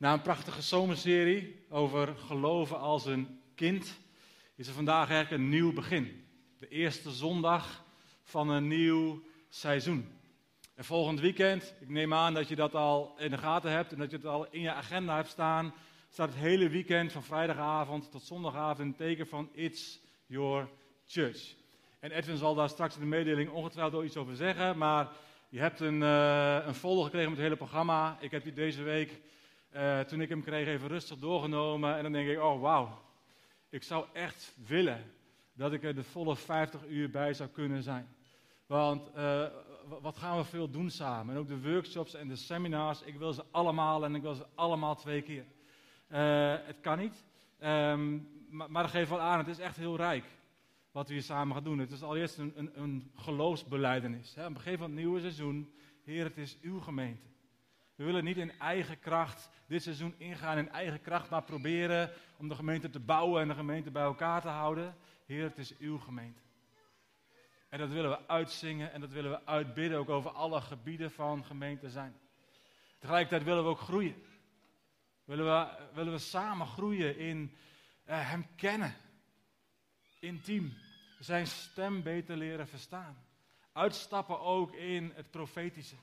Na een prachtige zomerserie over geloven als een kind, is er vandaag eigenlijk een nieuw begin. De eerste zondag van een nieuw seizoen. En volgend weekend, ik neem aan dat je dat al in de gaten hebt en dat je het al in je agenda hebt staan, staat het hele weekend van vrijdagavond tot zondagavond in het teken van It's Your Church. En Edwin zal daar straks in de mededeling ongetwijfeld iets over zeggen, maar je hebt een, uh, een folder gekregen met het hele programma. Ik heb die deze week uh, toen ik hem kreeg, even rustig doorgenomen. En dan denk ik, oh wauw, ik zou echt willen dat ik er de volle 50 uur bij zou kunnen zijn. Want uh, wat gaan we veel doen samen? En ook de workshops en de seminars, ik wil ze allemaal en ik wil ze allemaal twee keer. Uh, het kan niet, um, maar, maar dat wel aan, het is echt heel rijk wat we hier samen gaan doen. Het is allereerst een, een, een geloofsbeleidenis. Hè? Op een gegeven moment, nieuwe seizoen, Heer, het is uw gemeente. We willen niet in eigen kracht dit seizoen ingaan, in eigen kracht, maar proberen om de gemeente te bouwen en de gemeente bij elkaar te houden. Heer, het is uw gemeente. En dat willen we uitzingen en dat willen we uitbidden, ook over alle gebieden van gemeente zijn. Tegelijkertijd willen we ook groeien. Willen we, willen we samen groeien in uh, Hem kennen. Intiem. Zijn stem beter leren verstaan. Uitstappen ook in het profetische.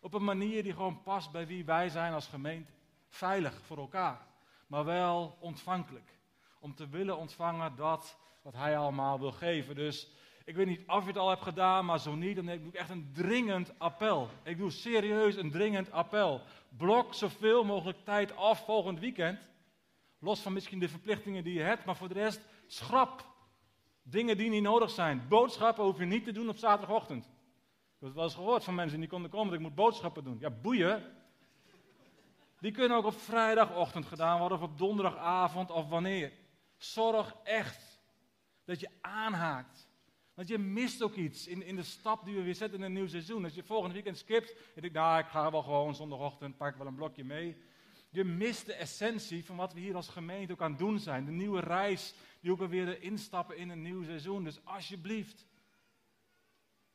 Op een manier die gewoon past bij wie wij zijn als gemeente. Veilig voor elkaar, maar wel ontvankelijk. Om te willen ontvangen dat wat Hij allemaal wil geven. Dus ik weet niet of je het al hebt gedaan, maar zo niet, dan doe ik echt een dringend appel. Ik doe serieus een dringend appel. Blok zoveel mogelijk tijd af volgend weekend. Los van misschien de verplichtingen die je hebt, maar voor de rest schrap dingen die niet nodig zijn. Boodschappen hoef je niet te doen op zaterdagochtend. Ik heb het wel eens gehoord van mensen die konden komen dat ik moet boodschappen doen. Ja, boeien. Die kunnen ook op vrijdagochtend gedaan worden of op donderdagavond of wanneer. Zorg echt dat je aanhaakt. Want je mist ook iets in, in de stap die we weer zetten in een nieuw seizoen. Als je volgende weekend skipt en denkt, nou ik ga wel gewoon zondagochtend, pak wel een blokje mee. Je mist de essentie van wat we hier als gemeente ook aan het doen zijn. De nieuwe reis die ook weer instappen in een nieuw seizoen. Dus alsjeblieft,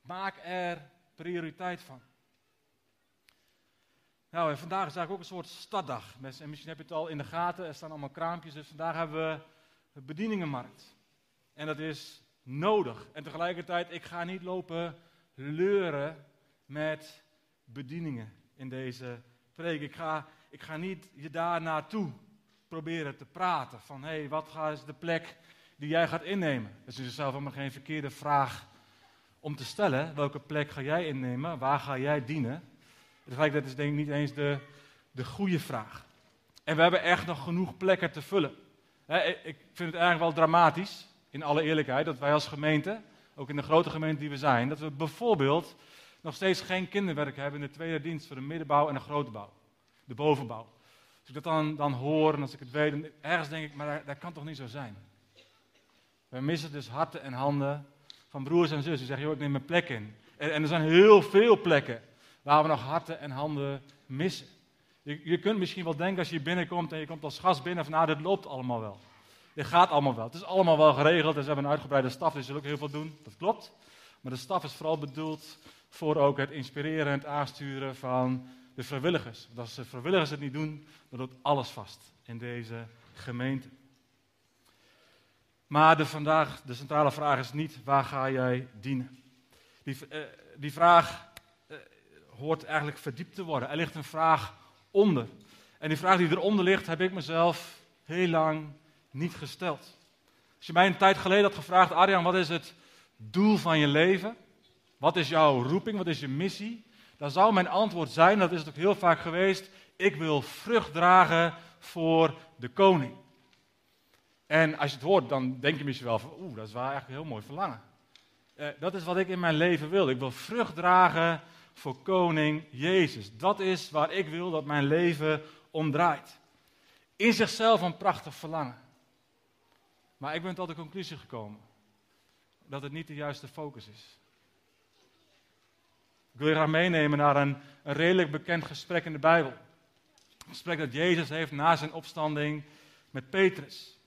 maak er prioriteit van. Nou, en vandaag is eigenlijk ook een soort staddag. En misschien heb je het al in de gaten, er staan allemaal kraampjes. Dus vandaag hebben we een bedieningenmarkt. En dat is nodig. En tegelijkertijd, ik ga niet lopen leuren met bedieningen in deze preek. Ik ga, ik ga niet je daar naartoe proberen te praten. Van, hé, hey, wat is de plek die jij gaat innemen? Dat is jezelf helemaal geen verkeerde vraag om te stellen, welke plek ga jij innemen, waar ga jij dienen? Dat is denk ik niet eens de, de goede vraag. En we hebben echt nog genoeg plekken te vullen. ik vind het eigenlijk wel dramatisch, in alle eerlijkheid, dat wij als gemeente, ook in de grote gemeente die we zijn, dat we bijvoorbeeld nog steeds geen kinderwerk hebben in de tweede dienst voor de middenbouw en de grote bouw, de bovenbouw. Als ik dat dan, dan hoor en als ik het weet, dan ergens denk ik, maar dat kan toch niet zo zijn? We missen dus harten en handen van broers en zussen. Die zeggen, joh, ik neem mijn plek in. En, er zijn heel veel plekken waar we nog harten en handen missen. Je, je kunt misschien wel denken als je binnenkomt en je komt als gast binnen van, nou, dit loopt allemaal wel. Dit gaat allemaal wel. Het is allemaal wel geregeld en ze hebben een uitgebreide staf, die zullen ook heel veel doen. Dat klopt. Maar de staf is vooral bedoeld voor ook het inspireren en het aansturen van de vrijwilligers. Want als de vrijwilligers het niet doen, dan loopt alles vast in deze gemeente. Maar de, vandaag, de centrale vraag is niet waar ga jij dienen. Die, uh, die vraag uh, hoort eigenlijk verdiept te worden. Er ligt een vraag onder. En die vraag die eronder ligt, heb ik mezelf heel lang niet gesteld. Als je mij een tijd geleden had gevraagd, Arjan, wat is het doel van je leven? Wat is jouw roeping? Wat is je missie? Dan zou mijn antwoord zijn, dat is het ook heel vaak geweest, ik wil vrucht dragen voor de koning. En als je het hoort, dan denk je misschien wel van, oeh, dat is wel echt een heel mooi verlangen. Uh, dat is wat ik in mijn leven wil. Ik wil vrucht dragen voor koning Jezus. Dat is waar ik wil dat mijn leven om draait. In zichzelf een prachtig verlangen. Maar ik ben tot de conclusie gekomen dat het niet de juiste focus is. Ik wil je graag meenemen naar een, een redelijk bekend gesprek in de Bijbel. Een gesprek dat Jezus heeft na zijn opstanding met Petrus.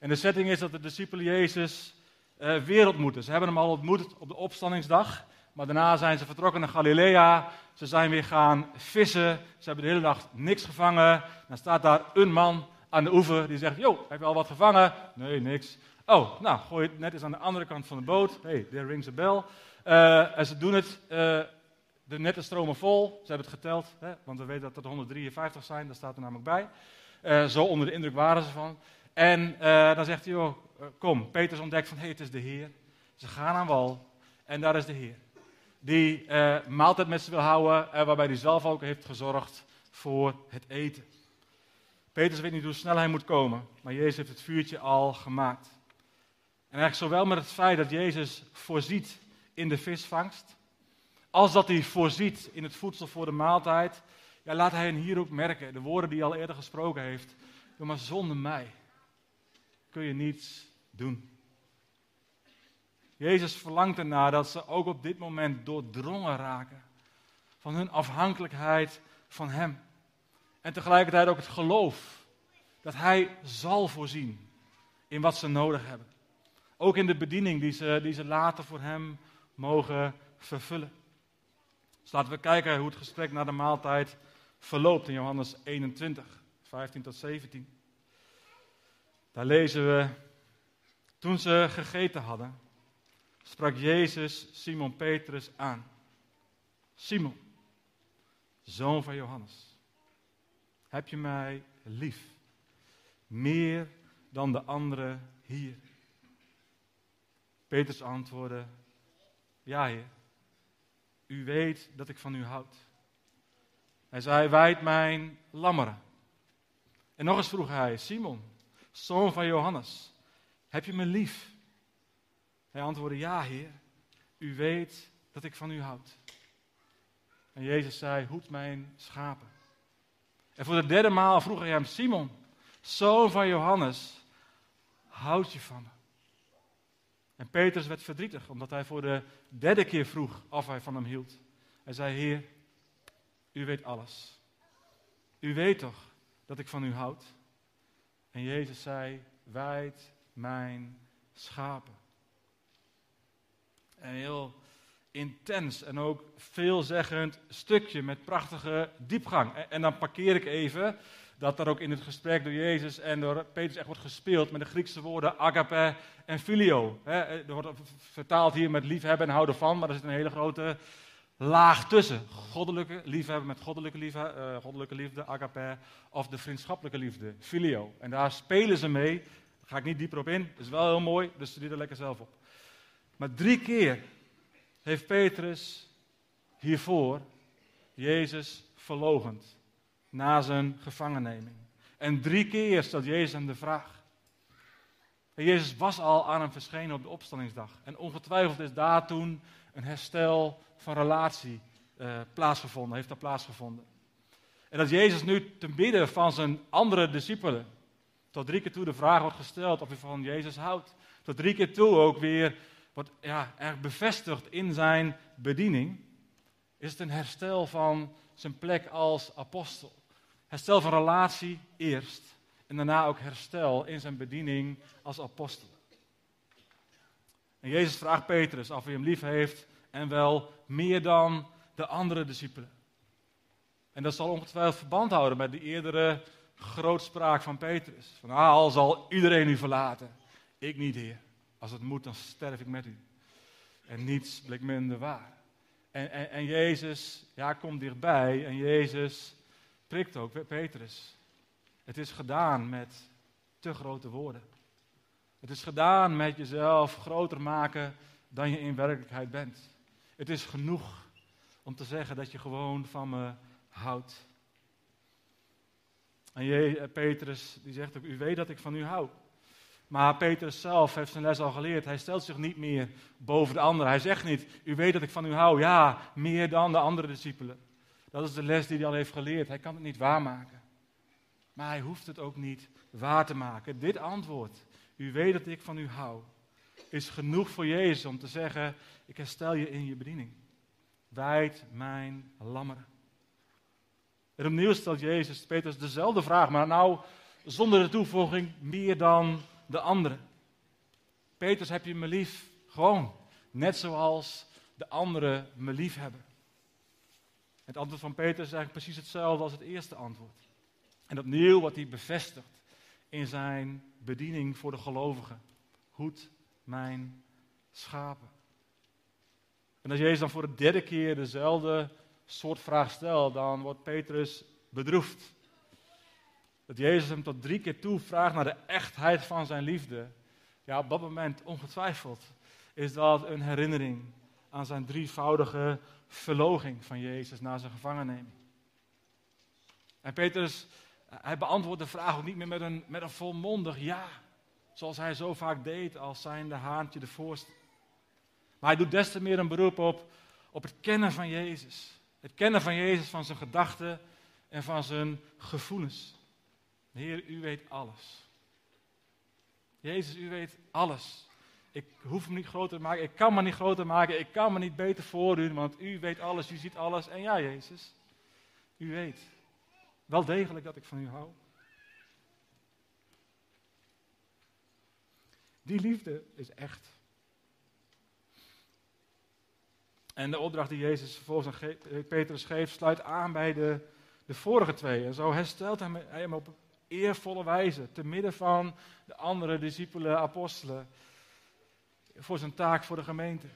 En de setting is dat de discipelen Jezus uh, weer ontmoeten. Ze hebben hem al ontmoet op de opstandingsdag, maar daarna zijn ze vertrokken naar Galilea. Ze zijn weer gaan vissen. Ze hebben de hele dag niks gevangen. Dan staat daar een man aan de oever die zegt: Yo, heb je al wat gevangen? Nee, niks. Oh, nou, gooi het net eens aan de andere kant van de boot. hey, there rings a bell. Uh, en ze doen het. Uh, de netten stromen vol. Ze hebben het geteld, hè, want we weten dat er 153 zijn. Dat staat er namelijk bij. Zo onder de indruk waren ze van. En dan zegt hij: oh, Kom, Petrus ontdekt van: Hé, hey, het is de Heer. Ze gaan aan wal. En daar is de Heer. Die maaltijd met ze wil houden. en waarbij hij zelf ook heeft gezorgd voor het eten. Petrus weet niet hoe snel hij moet komen. Maar Jezus heeft het vuurtje al gemaakt. En eigenlijk zowel met het feit dat Jezus voorziet in de visvangst, als dat hij voorziet in het voedsel voor de maaltijd, ja, laat hij hen hier ook merken, de woorden die hij al eerder gesproken heeft, maar zonder mij kun je niets doen. Jezus verlangt ernaar dat ze ook op dit moment doordrongen raken van hun afhankelijkheid van Hem. En tegelijkertijd ook het geloof dat Hij zal voorzien in wat ze nodig hebben. Ook in de bediening die ze, die ze later voor Hem mogen vervullen. Dus laten we kijken hoe het gesprek na de maaltijd verloopt in Johannes 21, 15 tot 17. Daar lezen we, toen ze gegeten hadden, sprak Jezus Simon Petrus aan. Simon, zoon van Johannes, heb je mij lief, meer dan de anderen hier? Petrus antwoordde, ja heer, u weet dat ik van u houd. Hij zei, wijd mijn lammeren. En nog eens vroeg hij, Simon, zoon van Johannes, heb je me lief? Hij antwoordde, ja heer, u weet dat ik van u houd. En Jezus zei, hoed mijn schapen. En voor de derde maal vroeg hij hem, Simon, zoon van Johannes, houd je van me? En Petrus werd verdrietig, omdat hij voor de derde keer vroeg of hij van hem hield. Hij zei, Heer, u weet alles. U weet toch dat ik van u houd? En Jezus zei, wijd mijn schapen. Een heel intens en ook veelzeggend stukje met prachtige diepgang. En dan parkeer ik even dat er ook in het gesprek door Jezus en door Petrus echt wordt gespeeld met de Griekse woorden agape en filio. Er wordt vertaald hier met liefhebben en houden van, maar er zit een hele grote laag tussen. Goddelijke liefhebben met goddelijke liefde, uh, goddelijke liefde, agape, of de vriendschappelijke liefde, filio. En daar spelen ze mee. Daar ga ik niet dieper op in. Dat is wel heel mooi, dus studeer er lekker zelf op. Maar drie keer heeft Petrus hiervoor Jezus verlogend na zijn gevangenneming. En drie keer stelt Jezus hem de vraag. En Jezus was al aan hem verschenen op de opstandingsdag. En ongetwijfeld is daar toen een herstel van relatie uh, plaatsgevonden, heeft daar plaatsgevonden. En dat Jezus nu te midden van zijn andere discipelen tot drie keer toe de vraag wordt gesteld of hij van Jezus houdt. Tot drie keer toe ook weer wordt ja, erg bevestigd in zijn bediening. Is het een herstel van zijn plek als apostel. Herstel van relatie eerst. En daarna ook herstel in zijn bediening als apostel. En Jezus vraagt Petrus of hij hem lief heeft. En wel meer dan de andere discipelen. En dat zal ongetwijfeld verband houden met de eerdere grootspraak van Petrus. Van ah, al zal iedereen u verlaten. Ik niet, Heer. Als het moet, dan sterf ik met u. En niets bleek minder waar. En, en, Jezus, ja, komt dichtbij. En Jezus prikt ook Petrus. Het is gedaan met te grote woorden. Het is gedaan met jezelf groter maken dan je in werkelijkheid bent. Het is genoeg om te zeggen dat je gewoon van me houdt. En eh, Petrus die zegt ook, u weet dat ik van u hou. Maar Petrus zelf heeft zijn les al geleerd. Hij stelt zich niet meer boven de anderen. Hij zegt niet, u weet dat ik van u hou. Ja, meer dan de andere discipelen. Dat is de les die hij al heeft geleerd. Hij kan het niet waarmaken. Maar hij hoeft het ook niet waar te maken. Dit antwoord, u weet dat ik van u hou, is genoeg voor Jezus om te zeggen, ik herstel je in je bediening. Wijd mijn lammeren. En opnieuw stelt Jezus Petrus dezelfde vraag, maar nou zonder de toevoeging meer dan de anderen. Petrus, heb je me lief? Gewoon, net zoals de anderen me lief hebben? Het antwoord van Petrus is eigenlijk precies hetzelfde als het eerste antwoord. En opnieuw wordt hij bevestigd in zijn bediening voor de gelovigen. Hoed mijn schapen. En als Jezus dan voor de derde keer dezelfde soort vraag stelt, dan wordt Petrus bedroefd. Dat Jezus hem tot drie keer toe vraagt naar de echtheid van zijn liefde. Ja, op dat moment ongetwijfeld is dat een herinnering aan zijn drievoudige verloging van Jezus na zijn gevangenneming. En Petrus, hij beantwoordt de vraag ook niet meer met een, met een volmondig ja. Zoals hij zo vaak deed als zijnde haantje de voorste. Maar hij doet des te meer een beroep op, op het kennen van Jezus. Het kennen van Jezus, van zijn gedachten en van zijn gevoelens. Heer, u weet alles. Jezus, u weet alles. Ik hoef me niet groter te maken, ik kan me niet groter maken, ik kan me niet beter voordoen, want u weet alles, u ziet alles. En ja, Jezus, u weet wel degelijk dat ik van u hou. Die liefde is echt. En de opdracht die Jezus vervolgens aan Petrus geeft, sluit aan bij de, de vorige twee. En zo herstelt hij hem op eervolle wijze, te midden van de andere discipelen, apostelen, voor zijn taak voor de gemeente.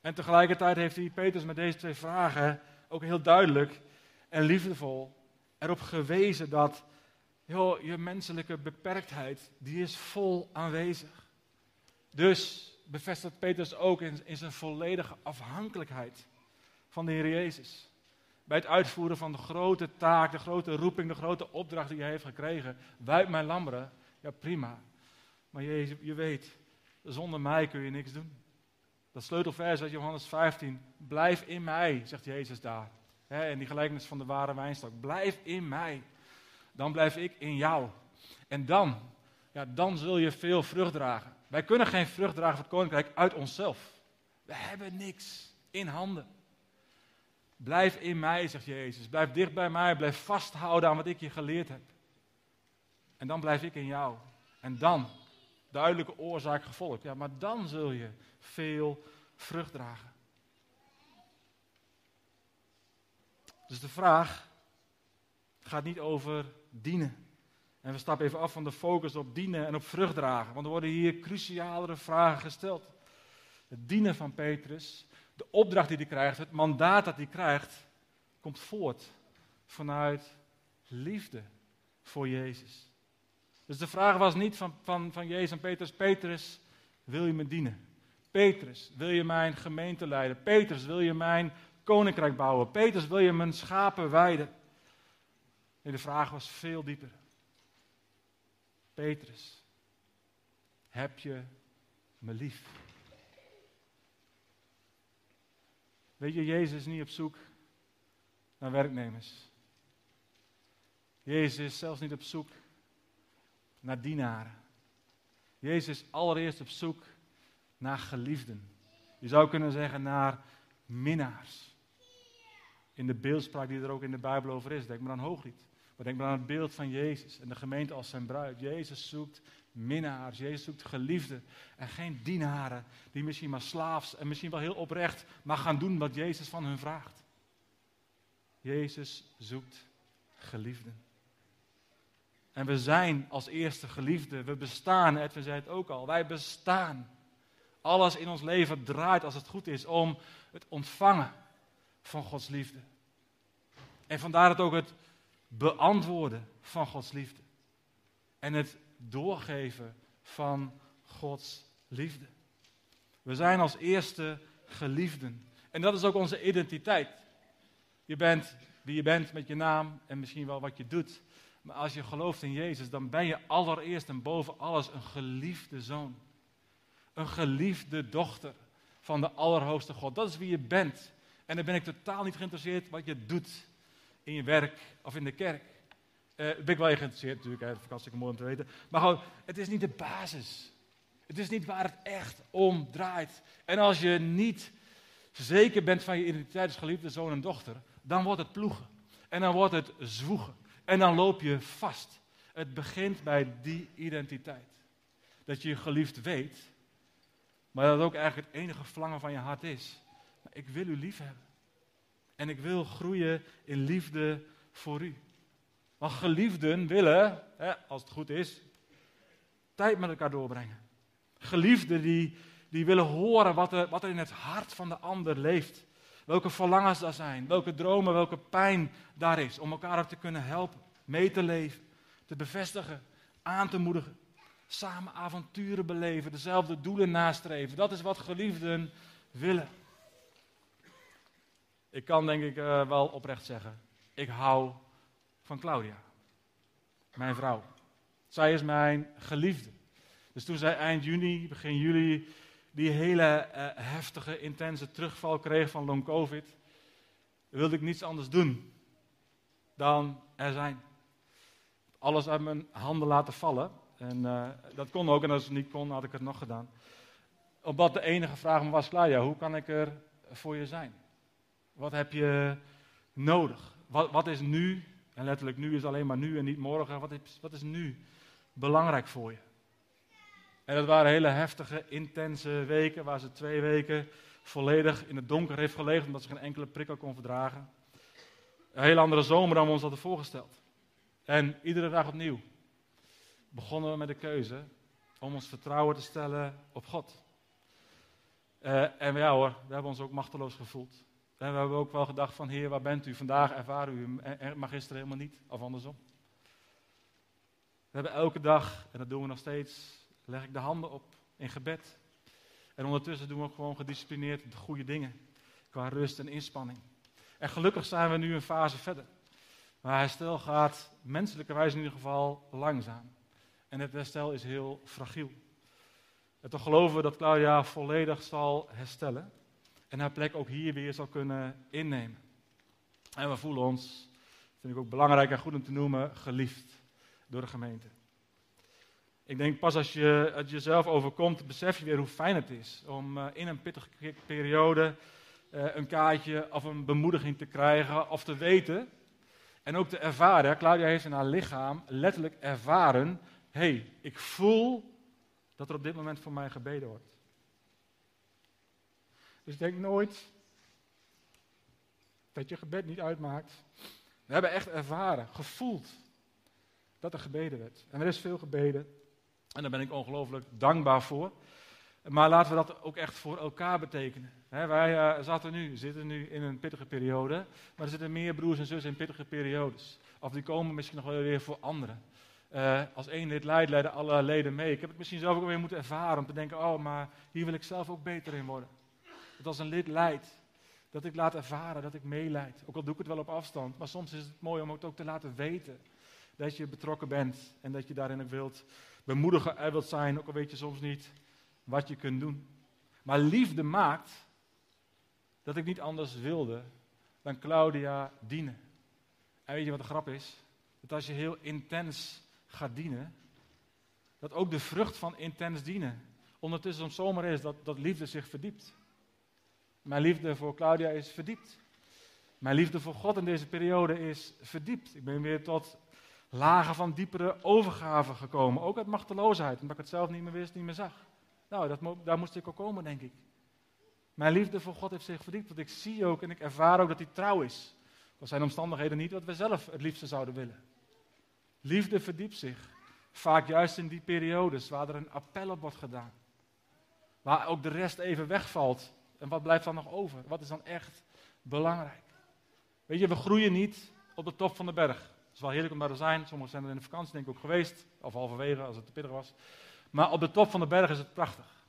En tegelijkertijd heeft hij Petrus met deze twee vragen ook heel duidelijk en liefdevol erop gewezen dat joh, je menselijke beperktheid, die is vol aanwezig. Dus bevestigt Petrus ook in, in zijn volledige afhankelijkheid van de Heer Jezus. Bij het uitvoeren van de grote taak, de grote roeping, de grote opdracht die hij heeft gekregen. Wuit mijn lammeren, ja prima. Maar Jezus, je weet, zonder mij kun je niks doen. Dat sleutelvers uit Johannes 15. Blijf in mij, zegt Jezus daar. En die gelijkenis van de ware wijnstok. Blijf in mij. Dan blijf ik in jou. En dan, ja, dan zul je veel vrucht dragen. Wij kunnen geen vrucht dragen voor het koninkrijk uit onszelf. We hebben niks in handen. Blijf in mij, zegt Jezus. Blijf dicht bij mij. Blijf vasthouden aan wat ik je geleerd heb. En dan blijf ik in jou. En dan, duidelijke oorzaak gevolg. Ja, maar dan zul je veel vrucht dragen. Dus de vraag gaat niet over dienen. En we stappen even af van de focus op dienen en op vrucht dragen. Want er worden hier crucialere vragen gesteld. Het dienen van Petrus, de opdracht die hij krijgt, het mandaat dat hij krijgt, komt voort vanuit liefde voor Jezus. Dus de vraag was niet van, van, van Jezus en Petrus, Petrus, wil je me dienen? Petrus, wil je mijn gemeente leiden? Petrus, wil je mijn koninkrijk bouwen? Petrus, wil je mijn schapen weiden? Nee, de vraag was veel dieper. Petrus, heb je me lief? Weet je, Jezus is niet op zoek naar werknemers. Jezus is zelfs niet op zoek naar dienaren. Jezus is allereerst op zoek naar geliefden. Je zou kunnen zeggen naar minnaars. In de beeldspraak die er ook in de Bijbel over is. Denk maar aan Hooglied. Maar denk maar aan het beeld van Jezus en de gemeente als zijn bruid. Jezus zoekt minnaars, Jezus zoekt geliefden en geen dienaren die misschien maar slaafs en misschien wel heel oprecht maar gaan doen wat Jezus van hun vraagt. Jezus zoekt geliefden. En we zijn als eerste geliefden. We bestaan, Edwin zei het ook al. Wij bestaan. Alles in ons leven draait, als het goed is, om het ontvangen van Gods liefde. En vandaar het ook het beantwoorden van Gods liefde. En het doorgeven van Gods liefde. We zijn als eerste geliefden. En dat is ook onze identiteit. Je bent wie je bent met je naam en misschien wel wat je doet. Maar als je gelooft in Jezus, dan ben je allereerst en boven alles een geliefde zoon. Een geliefde dochter van de Allerhoogste God. Dat is wie je bent. En dan ben ik totaal niet geïnteresseerd wat je doet in je werk of in de kerk. Uh, ben ik wel geïnteresseerd natuurlijk, hè, is mooi om te weten. Maar gewoon, het is niet de basis. Het is niet waar het echt om draait. En als je niet zeker bent van je identiteit als geliefde zoon en dochter, dan wordt het ploegen. En dan wordt het zwoegen. En dan loop je vast. Het begint bij die identiteit. Dat je je geliefd weet, maar dat het ook eigenlijk het enige verlangen van je hart is. Ik wil u lief hebben. En ik wil groeien in liefde voor u. Want geliefden willen, hè, als het goed is, tijd met elkaar doorbrengen. Geliefden die, die willen horen wat er, wat er in het hart van de ander leeft. Welke verlangens daar zijn, welke dromen, welke pijn daar is. Om elkaar ook te kunnen helpen, mee te leven, te bevestigen, aan te moedigen. Samen avonturen beleven, dezelfde doelen nastreven. Dat is wat geliefden willen. Ik kan denk ik uh, wel oprecht zeggen, ik hou van Claudia. Mijn vrouw. Zij is mijn geliefde. Dus toen zij eind juni, begin juli, die hele uh, heftige, intense terugval kreeg van long covid, wilde ik niets anders doen dan er zijn. Alles uit mijn handen laten vallen. En uh, dat kon ook, en als het niet kon, had ik het nog gedaan. Omdat de enige vraag was, Claudia, hoe kan ik er voor je zijn? Wat heb je nodig? Wat, wat is nu, en letterlijk nu is alleen maar nu en niet morgen, wat is, wat is nu belangrijk voor je? En dat waren hele heftige, intense weken, waar ze twee weken volledig in het donker heeft gelegen, omdat ze geen enkele prikkel kon verdragen. Een hele andere zomer dan we ons hadden voorgesteld. En iedere dag opnieuw begonnen we met de keuze om ons vertrouwen te stellen op God. Uh, en ja hoor, we hebben ons ook machteloos gevoeld. En we hebben ook wel gedacht van, Heer, waar bent u? Vandaag ervaren u hem, maar gisteren helemaal niet, of andersom. We hebben elke dag, en dat doen we nog steeds, leg ik de handen op in gebed. En ondertussen doen we gewoon gedisciplineerd de goede dingen, qua rust en inspanning. En gelukkig zijn we nu een fase verder. Maar herstel gaat, menselijkerwijs in ieder geval, langzaam. En het herstel is heel fragiel. En toch geloven we dat Claudia volledig zal herstellen en haar plek ook hier weer zal kunnen innemen. En we voelen ons, vind ik ook belangrijk en goed om te noemen, geliefd door de gemeente. Ik denk pas als je het jezelf overkomt, besef je weer hoe fijn het is om uh, in een pittige periode uh, een kaartje of een bemoediging te krijgen of te weten. En ook te ervaren. Claudia heeft in haar lichaam letterlijk ervaren: hé, hey, ik voel dat er op dit moment voor mij gebeden wordt. Dus denk nooit dat je gebed niet uitmaakt. We hebben echt ervaren, gevoeld dat er gebeden werd. En er is veel gebeden. En daar ben ik ongelooflijk dankbaar voor. Maar laten we dat ook echt voor elkaar betekenen. wij uh, zaten nu, zitten nu in een pittige periode. Maar er zitten meer broers en zussen in pittige periodes. Of die komen misschien nog wel weer voor anderen. Uh, als één lid leidt, leiden alle leden mee. Ik heb het misschien zelf ook weer moeten ervaren om te denken: oh, maar hier wil ik zelf ook beter in worden. Dat als een lid leidt, dat ik laat ervaren dat ik meeleid. Ook al doe ik het wel op afstand, maar soms is het mooi om het ook te laten weten. Dat je betrokken bent en dat je daarin ook wilt bemoedigen en wilt zijn, ook al weet je soms niet wat je kunt doen. Maar liefde maakt dat ik niet anders wilde dan Claudia dienen. En weet je wat de grap is? Dat als je heel intens gaat dienen, dat ook de vrucht van intens dienen ondertussen om zomer is dat, dat liefde zich verdiept. Mijn liefde voor Claudia is verdiept. Mijn liefde voor God in deze periode is verdiept. Ik ben weer tot lagen van diepere overgave gekomen. Ook uit machteloosheid, omdat ik het zelf niet meer wist, niet meer zag. Nou, dat, daar moest ik ook komen, denk ik. Mijn liefde voor God heeft zich verdiept, want ik zie ook en ik ervaar ook dat hij trouw is. Dat zijn omstandigheden niet wat we zelf het liefste zouden willen. Liefde verdiept zich. Vaak juist in die periodes waar er een appel op wordt gedaan. Waar ook de rest even wegvalt. En wat blijft dan nog over? Wat is dan echt belangrijk? Weet je, we groeien niet op de top van de berg. Het is wel heerlijk om daar te zijn. Sommigen zijn er in de vakantie denk ik ook geweest. Of halverwege als het te pittig was. Maar op de top van de berg is het prachtig.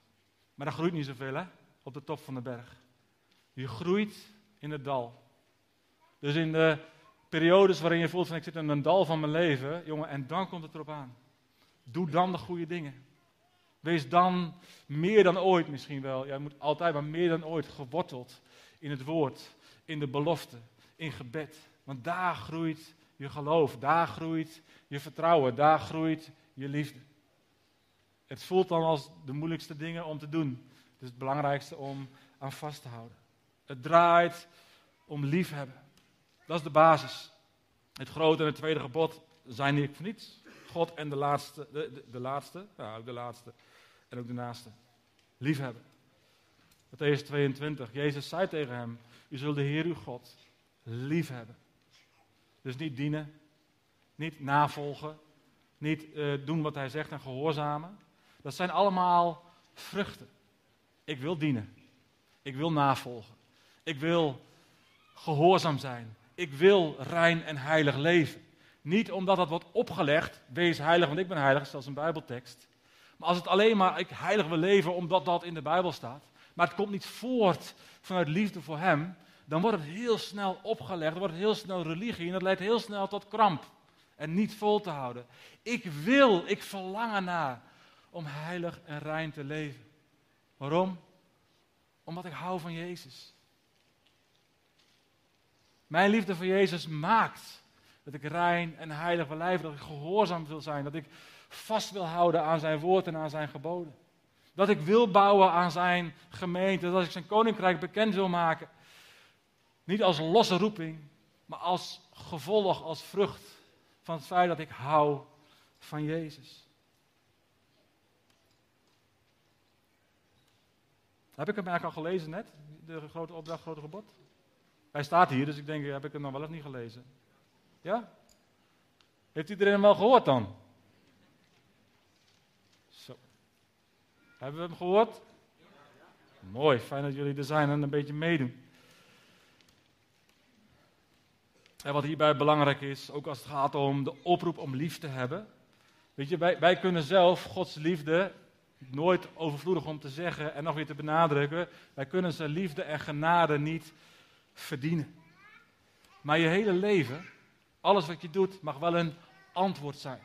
Maar daar groeit niet zoveel hè, op de top van de berg. Je groeit in het dal. Dus in de periodes waarin je voelt van ik zit in een dal van mijn leven, jongen, en dan komt het erop aan. Doe dan de goede dingen. Wees dan meer dan ooit misschien wel, jij moet altijd maar meer dan ooit geworteld in het woord, in de belofte, in gebed. Want daar groeit je geloof, daar groeit je vertrouwen, daar groeit je liefde. Het voelt dan als de moeilijkste dingen om te doen. Is het belangrijkste om aan vast te houden. Het draait om liefhebben. Dat is de basis. Het grote en het tweede gebod zijn niet voor niets. God en de laatste, de, de, de laatste, ja, ook de laatste en ook de naaste. Liefhebben. Matthäus 22. Jezus zei tegen hem: U zult de Heer uw God lief hebben. Dus niet dienen, niet navolgen, niet eh, doen wat hij zegt en gehoorzamen. Dat zijn allemaal vruchten. Ik wil dienen. Ik wil navolgen. Ik wil gehoorzaam zijn. Ik wil rein en heilig leven. Niet omdat dat wordt opgelegd, wees heilig, want ik ben heilig, zoals een Bijbeltekst. Maar als het alleen maar ik heilig wil leven omdat dat in de Bijbel staat, maar het komt niet voort vanuit liefde voor Hem, dan wordt het heel snel opgelegd, dan wordt het heel snel religie en dat leidt heel snel tot kramp en niet vol te houden. Ik wil, ik verlang ernaar om heilig en rein te leven. Waarom? Omdat ik hou van Jezus. Mijn liefde voor Jezus maakt dat ik rein en heilig wil leven, dat ik gehoorzaam wil zijn, dat ik vast wil houden aan zijn woord en aan zijn geboden. Dat ik wil bouwen aan zijn gemeente, dat ik zijn koninkrijk bekend wil maken. Niet als losse roeping, maar als gevolg, als vrucht van het feit dat ik hou van Jezus. Heb ik hem eigenlijk al gelezen net? De grote opdracht, grote gebod? Hij staat hier, dus ik denk, heb ik hem nog wel of niet gelezen? Ja? Heeft iedereen hem wel gehoord dan? Zo. Hebben we hem gehoord? Mooi, fijn dat jullie er zijn en een beetje meedoen. En wat hierbij belangrijk is, ook als het gaat om de oproep om lief te hebben. Weet je, wij, wij kunnen zelf Gods liefde nooit overvloedig om te zeggen en nog weer te benadrukken. Wij kunnen zijn liefde en genade niet verdienen. Maar je hele leven, alles wat je doet, mag wel een antwoord zijn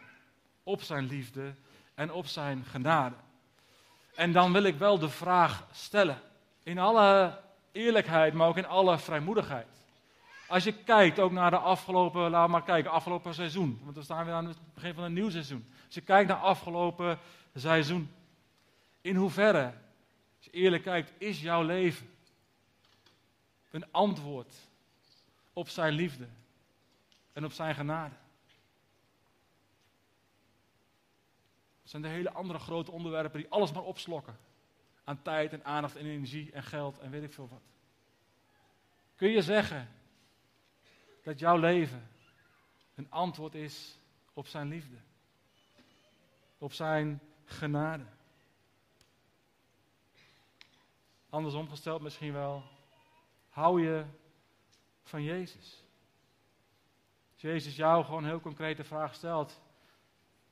op zijn liefde en op zijn genade. En dan wil ik wel de vraag stellen, in alle eerlijkheid, maar ook in alle vrijmoedigheid. Als je kijkt ook naar de afgelopen, we maar kijken, afgelopen seizoen. Want we staan weer aan het begin van een nieuw seizoen. Als je kijkt naar afgelopen seizoen. In hoeverre, als je eerlijk kijkt, is jouw leven een antwoord op zijn liefde en op zijn genade? Zijn de hele andere grote onderwerpen die alles maar opslokken. Aan tijd en aandacht en energie en geld en weet ik veel wat. Kun je zeggen dat jouw leven een antwoord is op zijn liefde? Op zijn genade? Andersom gesteld misschien wel, hou je van Jezus? Als Jezus jou gewoon heel concrete vraag stelt,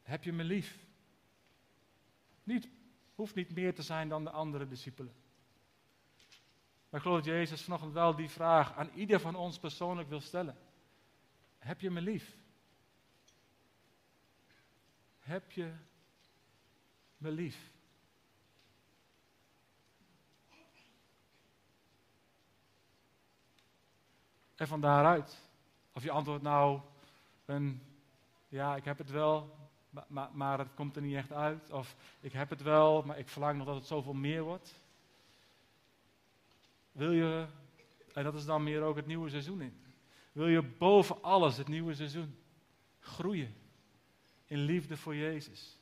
heb je me lief? Niet, hoeft niet meer te zijn dan de andere discipelen. Maar ik geloof dat Jezus vanochtend wel die vraag aan ieder van ons persoonlijk wil stellen. Heb je me lief? Heb je me lief? En van daaruit, of je antwoordt nou een, ja, ik heb het wel, maar, maar, het komt er niet echt uit. Of ik heb het wel, maar ik verlang nog dat het zoveel meer wordt. Wil je, en dat is dan meer ook het nieuwe seizoen in. Wil je boven alles het nieuwe seizoen groeien in liefde voor Jezus?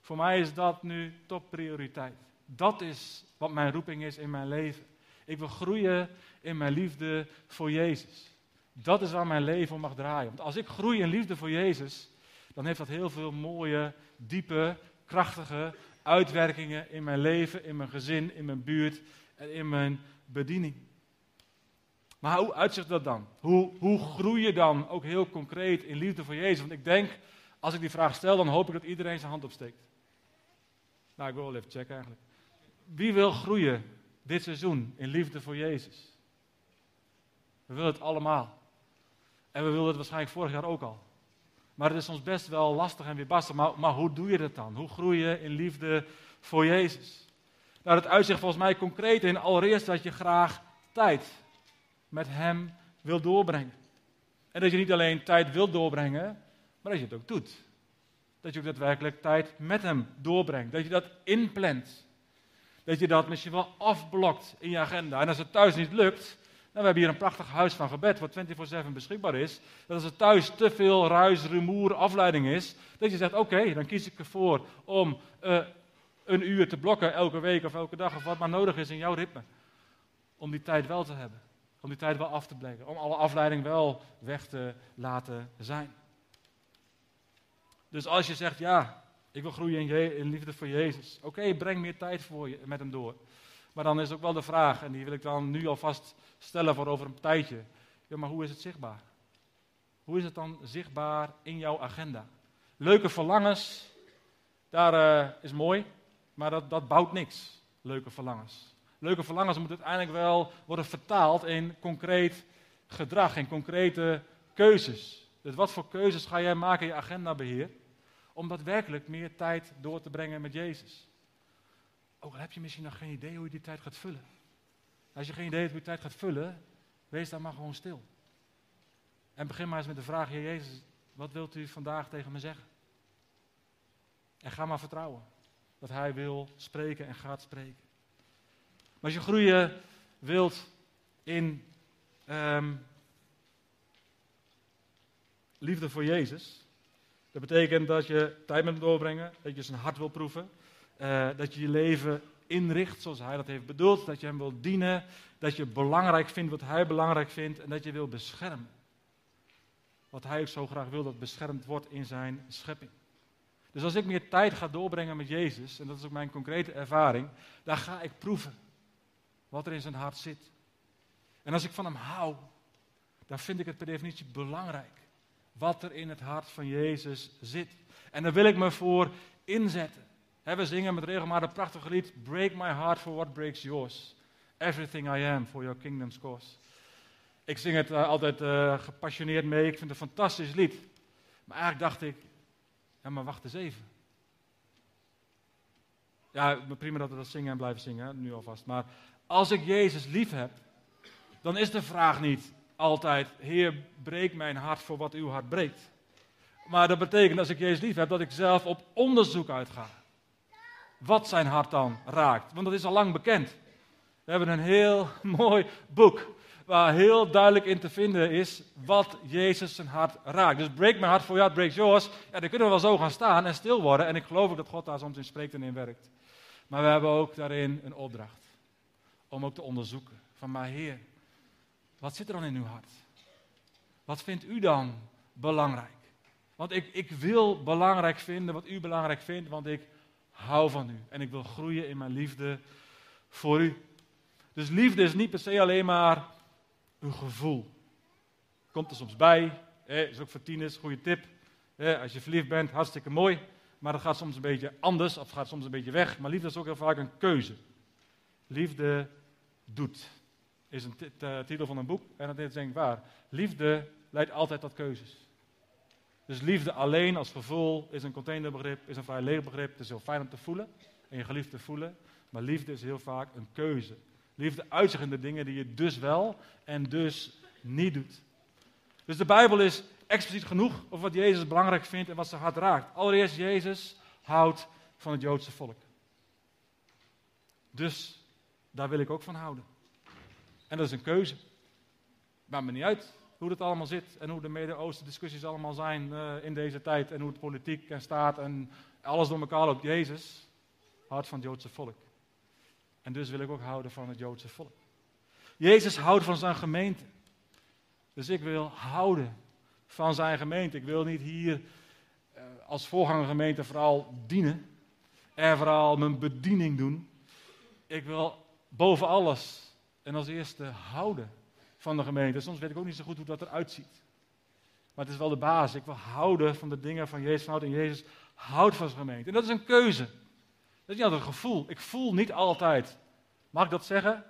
Voor mij is dat nu topprioriteit. Dat is wat mijn roeping is in mijn leven. Ik wil groeien in mijn liefde voor Jezus. Dat is waar mijn leven om mag draaien. Want als ik groei in liefde voor Jezus, dan heeft dat heel veel mooie, diepe, krachtige uitwerkingen in mijn leven, in mijn gezin, in mijn buurt en in mijn bediening. Maar hoe uitzicht dat dan? Hoe, hoe groei je dan ook heel concreet in liefde voor Jezus? Want ik denk, als ik die vraag stel, dan hoop ik dat iedereen zijn hand opsteekt. Nou, ik wil even checken eigenlijk. Wie wil groeien dit seizoen in liefde voor Jezus? We willen het allemaal. En we wilden het waarschijnlijk vorig jaar ook al. Maar het is soms best wel lastig en weerbarstig. Maar, maar hoe doe je dat dan? Hoe groei je in liefde voor Jezus? Nou, dat uitzicht volgens mij concreet in allereerst dat je graag tijd met Hem wil doorbrengen. En dat je niet alleen tijd wil doorbrengen, maar dat je het ook doet. Dat je ook daadwerkelijk tijd met Hem doorbrengt. Dat je dat inplant. Dat je dat misschien wel afblokt in je agenda. En als het thuis niet lukt, we hebben hier een prachtig huis van gebed, wat 24-7 beschikbaar is. Dat als er thuis te veel ruis, rumoer, afleiding is, dat je zegt, oké, dan kies ik ervoor om uh, een uur te blokken elke week of elke dag of wat maar nodig is in jouw ritme. Om die tijd wel te hebben. Om die tijd wel af te blijven. Om alle afleiding wel weg te laten zijn. Dus als je zegt, ja, ik wil groeien in, in liefde voor Jezus. Oké, breng meer tijd voor je, met hem door. Maar dan is ook wel de vraag, en die wil ik dan nu alvast stellen voor over een tijdje. Ja, maar hoe is het zichtbaar? Hoe is het dan zichtbaar in jouw agenda? Leuke verlangens, daar uh, is mooi, maar dat, dat bouwt niks. Leuke verlangens. Leuke verlangens moeten uiteindelijk wel worden vertaald in concreet gedrag, in concrete keuzes. Dus wat voor keuzes ga jij maken in je agendabeheer? Om daadwerkelijk meer tijd door te brengen met Jezus. Ook al heb je misschien nog geen idee hoe je die tijd gaat vullen. Als je geen idee hebt hoe je tijd gaat vullen, wees dan maar gewoon stil. En begin maar eens met de vraag, Heer Jezus, wat wilt u vandaag tegen me zeggen? En ga maar vertrouwen dat Hij wil spreken en gaat spreken. Maar als je groeien wilt in um, liefde voor Jezus, dat betekent dat je tijd met hem doorbrengen, dat je zijn hart wil proeven, uh, dat je je leven inricht zoals hij dat heeft bedoeld, dat je hem wil dienen, dat je belangrijk vindt wat hij belangrijk vindt en dat je wil beschermen. Wat hij ook zo graag wil dat beschermd wordt in zijn schepping. Dus als ik meer tijd ga doorbrengen met Jezus, en dat is ook mijn concrete ervaring, dan ga ik proeven wat er in zijn hart zit. En als ik van hem hou, dan vind ik het per definitie belangrijk wat er in het hart van Jezus zit. En daar wil ik me voor inzetten. We zingen met regelmatig een prachtige lied, Break my heart for what breaks yours. Everything I am for your kingdom's cause. Ik zing het uh, altijd uh, gepassioneerd mee, ik vind het een fantastisch lied. Maar eigenlijk dacht ik, ja maar wacht eens even. Ja, prima dat we dat zingen en blijven zingen, nu alvast. Maar als ik Jezus lief heb, dan is de vraag niet, altijd, Heer, breek mijn hart voor wat uw hart breekt. Maar dat betekent, als ik Jezus lief heb, dat ik zelf op onderzoek uitga. Wat zijn hart dan raakt. Want dat is al lang bekend. We hebben een heel mooi boek waar heel duidelijk in te vinden is wat Jezus zijn hart raakt. Dus break mijn hart voor jou, break yours. Ja, dan kunnen we wel zo gaan staan en stil worden. En ik geloof ook dat God daar soms in spreekt en in werkt. Maar we hebben ook daarin een opdracht. Om ook te onderzoeken. Van maar Heer, wat zit er dan in uw hart? Wat vindt u dan belangrijk? Want ik, ik wil belangrijk vinden wat u belangrijk vindt, want ik hou van u. En ik wil groeien in mijn liefde voor u. Dus liefde is niet per se alleen maar een gevoel. Komt er soms bij, is ook voor tieners, goede tip. Als je verliefd bent, hartstikke mooi. Maar dat gaat soms een beetje anders, of gaat soms een beetje weg. Maar liefde is ook heel vaak een keuze. Liefde doet is een titel van een boek. En dat is denk ik waar. Liefde leidt altijd tot keuzes. Dus liefde alleen als gevoel is een containerbegrip, is een vrij leeg begrip. Het is heel fijn om te voelen en je geliefd te voelen. Maar liefde is heel vaak een keuze. Liefde uitzicht in de dingen die je dus wel en dus niet doet. Dus de Bijbel is expliciet genoeg over wat Jezus belangrijk vindt en wat zijn hart raakt. Allereerst, Jezus houdt van het Joodse volk. Dus daar wil ik ook van houden. En dat is een keuze. Maakt me niet uit hoe het allemaal zit en hoe de Midden-Oosten discussies allemaal zijn uh, in deze tijd. En hoe het politiek en staat en alles door elkaar loopt. Jezus houdt van het Joodse volk. En dus wil ik ook houden van het Joodse volk. Jezus houdt van zijn gemeente. Dus ik wil houden van zijn gemeente. Ik wil niet hier uh, als voorgangergemeente vooral dienen. En vooral mijn bediening doen. Ik wil boven alles en als eerste houden van de gemeente. Soms weet ik ook niet zo goed hoe dat eruit ziet. Maar het is wel de basis. Ik wil houden van de dingen van Jezus. En Jezus houdt van zijn gemeente. En dat is een keuze. Dat is niet altijd een gevoel. Ik voel niet altijd. Mag ik dat zeggen?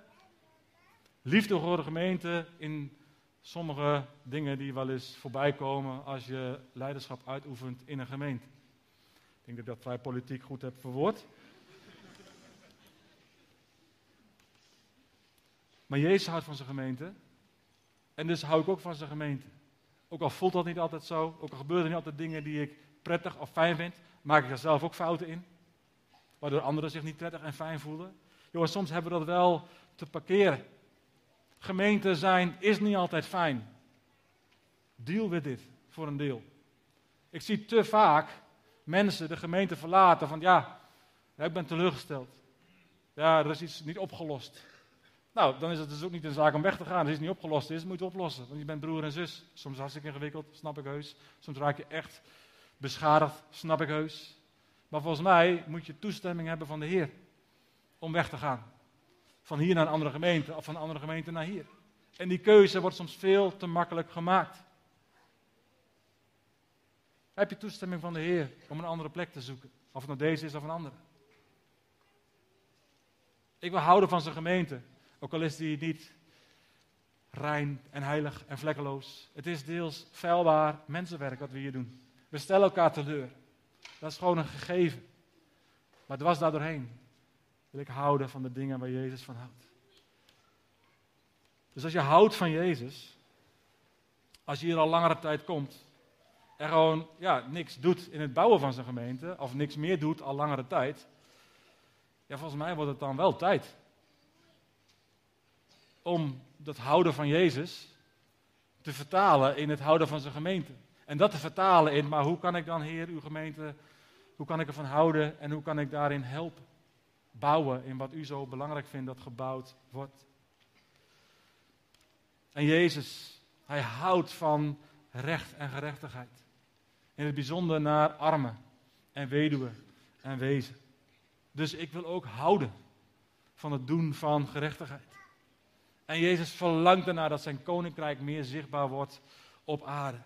Liefde voor de gemeente in sommige dingen die wel eens voorbij komen als je leiderschap uitoefent in een gemeente. Ik denk dat ik dat vrij politiek goed heb verwoord. Maar Jezus houdt van zijn gemeente. En dus hou ik ook van zijn gemeente. Ook al voelt dat niet altijd zo, ook al gebeuren er niet altijd dingen die ik prettig of fijn vind, maak ik er zelf ook fouten in. Waardoor anderen zich niet prettig en fijn voelen. Jongens, soms hebben we dat wel te parkeren. Gemeente zijn is niet altijd fijn. Deal with dit voor een deel. Ik zie te vaak mensen de gemeente verlaten van ja, Ja, ik ben teleurgesteld. Ja, er is iets niet opgelost. Nou, dan is het dus ook niet een zaak om weg te gaan. Als iets niet opgelost is, moet je het oplossen. Want je bent broer en zus. Soms hartstikke ingewikkeld, snap ik heus. Soms raak je echt beschadigd, snap ik heus. Maar volgens mij moet je toestemming hebben van de Heer om weg te gaan. Van hier naar een andere gemeente of van een andere gemeente naar hier. En die keuze wordt soms veel te makkelijk gemaakt. Heb je toestemming van de Heer om een andere plek te zoeken? Of het nou deze is of een andere. Ik wil houden van zijn gemeente. Ook al is die niet rein en heilig en vlekkeloos. Het is deels vuilbaar mensenwerk wat we hier doen. We stellen elkaar teleur. Dat is gewoon een gegeven. Maar was daar doorheen wil ik houden van de dingen waar Jezus van houdt. Dus als je houdt van Jezus, als je hier al langere tijd komt en gewoon ja, niks doet in het bouwen van zijn gemeente, of niks meer doet al langere tijd, ja, volgens mij wordt het dan wel tijd om dat houden van Jezus te vertalen in het houden van zijn gemeente. En dat te vertalen in, maar hoe kan ik dan, Heer, uw gemeente, hoe kan ik ervan houden en hoe kan ik daarin helpen? Bouwen in wat u zo belangrijk vindt dat gebouwd wordt. En Jezus, hij houdt van recht en gerechtigheid. In het bijzonder naar armen en weduwen en wezen. Dus ik wil ook houden van het doen van gerechtigheid. En Jezus verlangt ernaar dat zijn koninkrijk meer zichtbaar wordt op aarde.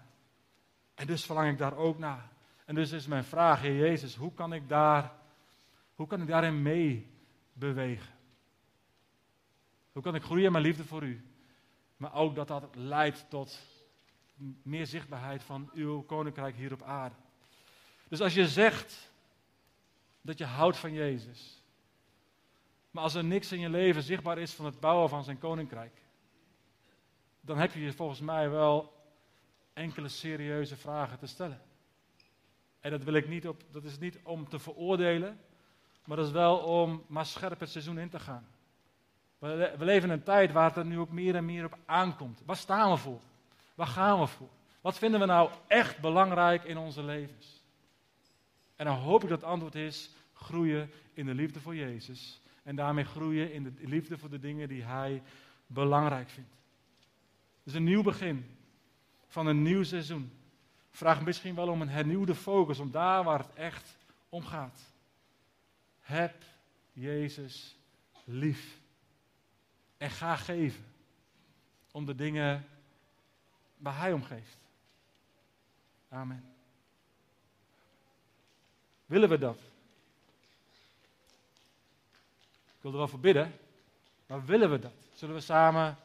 En dus verlang ik daar ook naar. En dus is mijn vraag, Heer Jezus, hoe kan ik, daar, hoe kan ik daarin mee bewegen? Hoe kan ik groeien in mijn liefde voor u? Maar ook dat dat leidt tot meer zichtbaarheid van uw koninkrijk hier op aarde. Dus als je zegt dat je houdt van Jezus, maar als er niks in je leven zichtbaar is van het bouwen van zijn koninkrijk, dan heb je volgens mij wel enkele serieuze vragen te stellen. En dat wil ik niet op, dat is niet om te veroordelen, maar dat is wel om maar scherp het seizoen in te gaan. We, we leven in een tijd waar het er nu ook meer en meer op aankomt. Waar staan we voor? Waar gaan we voor? Wat vinden we nou echt belangrijk in onze levens? En dan hoop ik dat het antwoord is groeien in de liefde voor Jezus. En daarmee groeien in de liefde voor de dingen die Hij belangrijk vindt. Dus een nieuw begin van een nieuw seizoen. Vraag misschien wel om een hernieuwde focus, om daar waar het echt om gaat. Heb Jezus lief. En ga geven om de dingen waar Hij om geeft. Amen. Willen we dat? Ik wil er wel voor bidden, maar willen we dat? Zullen we samen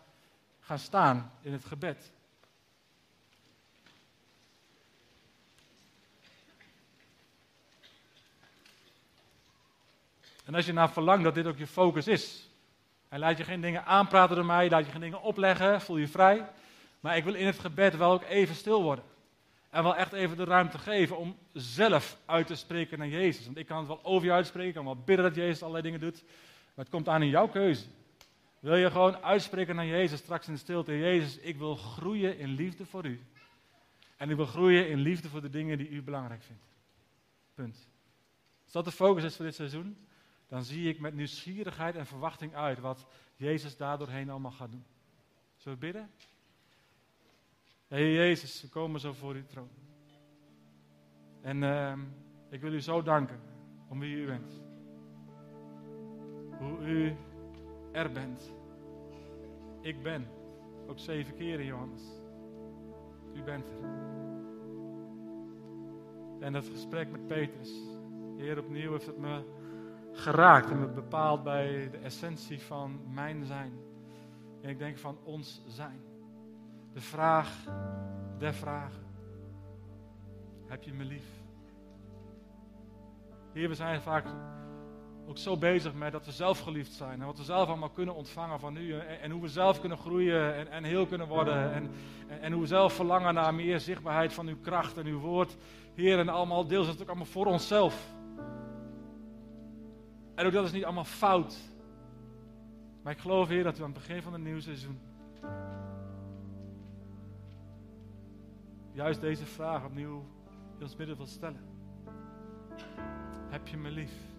gaan staan in het gebed? En als je nou verlangt dat dit ook je focus is, en laat je geen dingen aanpraten door mij, laat je geen dingen opleggen, voel je vrij. Maar ik wil in het gebed wel ook even stil worden. En wel echt even de ruimte geven om zelf uit te spreken naar Jezus. Want ik kan het wel over je uitspreken, ik kan wel bidden dat Jezus allerlei dingen doet. Maar het komt aan in jouw keuze. Wil je gewoon uitspreken naar Jezus straks in de stilte? Jezus, ik wil groeien in liefde voor u. En ik wil groeien in liefde voor de dingen die u belangrijk vindt. Punt. Als dat de focus is voor dit seizoen, dan zie ik met nieuwsgierigheid en verwachting uit wat Jezus daardoorheen allemaal gaat doen. Zullen we bidden? Heer Jezus, we komen zo voor uw troon. En uh, ik wil u zo danken om wie u bent. Hoe u er bent. Ik ben. Ook zeven keren, Johannes. U bent er. En dat gesprek met Petrus. Heer, opnieuw heeft het me geraakt en me bepaald bij de essentie van mijn zijn. En ik denk van ons zijn. De vraag der vragen. Heb je me lief? Hier, we zijn vaak ook zo bezig met dat we zelf geliefd zijn. En wat we zelf allemaal kunnen ontvangen van u. En, en hoe we zelf kunnen groeien en, en heel kunnen worden. En, en, hoe we zelf verlangen naar meer zichtbaarheid van uw kracht en uw woord. Heer, en allemaal deels het ook allemaal voor onszelf. En ook dat is niet allemaal fout. Maar ik geloof, Heer, dat u aan het begin van het nieuwe seizoen. juist deze vraag opnieuw in ons midden wilt stellen. Heb je me lief?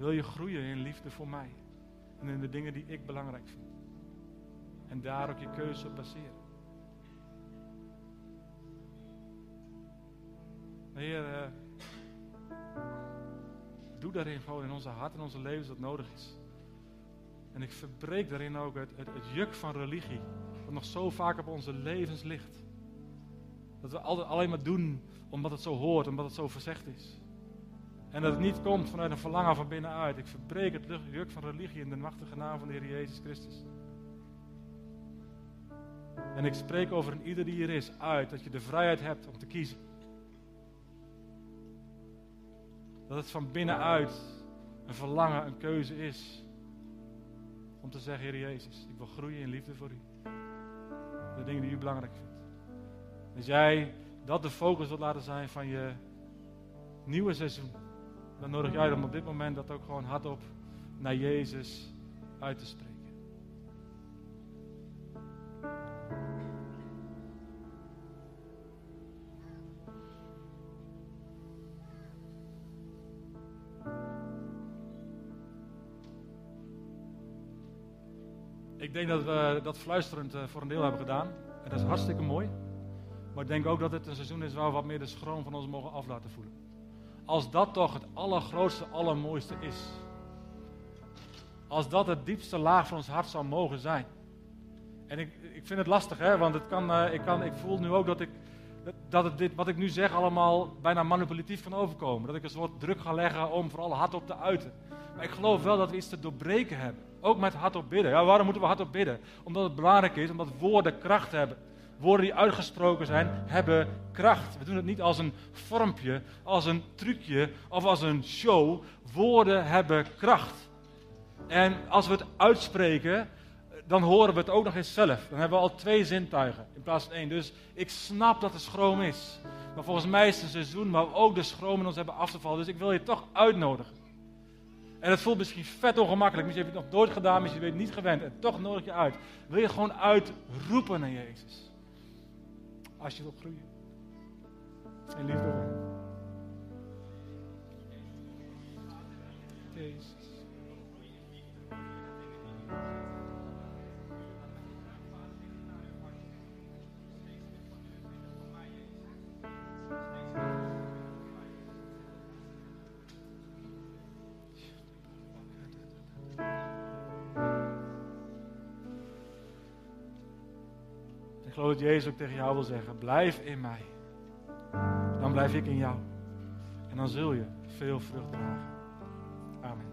Wil je groeien in liefde voor mij en in de dingen die ik belangrijk vind? En daar ook je keuze op baseren. Heer, uh, doe daarin gewoon in onze hart en onze levens wat nodig is. En ik verbreek daarin ook het, het, het juk van religie, wat nog zo vaak op onze levens ligt. Dat we altijd alleen maar doen omdat het zo hoort, omdat het zo verzegd is. En dat het niet komt vanuit een verlangen van binnenuit. Ik verbreek het juk van religie in de machtige naam van de Heer Jezus Christus. En ik spreek over een ieder die hier is uit dat je de vrijheid hebt om te kiezen. Dat het van binnenuit een verlangen, een keuze is. Om te zeggen, Heer Jezus, ik wil groeien in liefde voor u. De dingen die u belangrijk vindt. Als jij dat de focus wilt laten zijn van je nieuwe seizoen, dan nodig jij om op dit moment dat ook gewoon hardop naar Jezus uit te spreken. Ik denk dat we dat fluisterend eh, voor een deel hebben gedaan. En dat is hartstikke mooi. Maar ik denk ook dat het een seizoen is waar we wat meer de schroom van ons mogen af laten voelen. Als dat toch het allergrootste, allermooiste is. Als dat het diepste laag van ons hart zou mogen zijn. En ik, ik vind het lastig, hè, want het kan, uh, ik, kan, ik voel nu ook dat ik dat het dit, wat ik nu zeg allemaal bijna manipulatief kan overkomen. Dat ik een soort druk ga leggen om vooral hardop te uiten. Maar ik geloof wel dat we iets te doorbreken hebben. Ook met hardop bidden. Ja, waarom moeten we hardop bidden? Omdat het belangrijk is, omdat woorden kracht hebben. Woorden die uitgesproken zijn, hebben kracht. We doen het niet als een vormpje, als een trucje of als een show. Woorden hebben kracht. En als we het uitspreken, dan horen we het ook nog eens zelf. Dan hebben we al twee zintuigen in plaats van één. Dus ik snap dat er schroom is. Maar volgens mij is het een seizoen waar we ook de schroom in ons hebben af te vallen. Dus ik wil je toch uitnodigen. En het voelt misschien vet ongemakkelijk. Misschien heb je het nog nooit gedaan, misschien ben je het niet gewend. En toch nodig je uit. Wil je gewoon uitroepen naar Jezus. Als je wilt groeien. En liefde hem. Jezus. Geloof Jezus ook tegen jou wil zeggen: blijf in mij. Dan blijf ik in jou. En dan zul je veel vrucht dragen. Amen.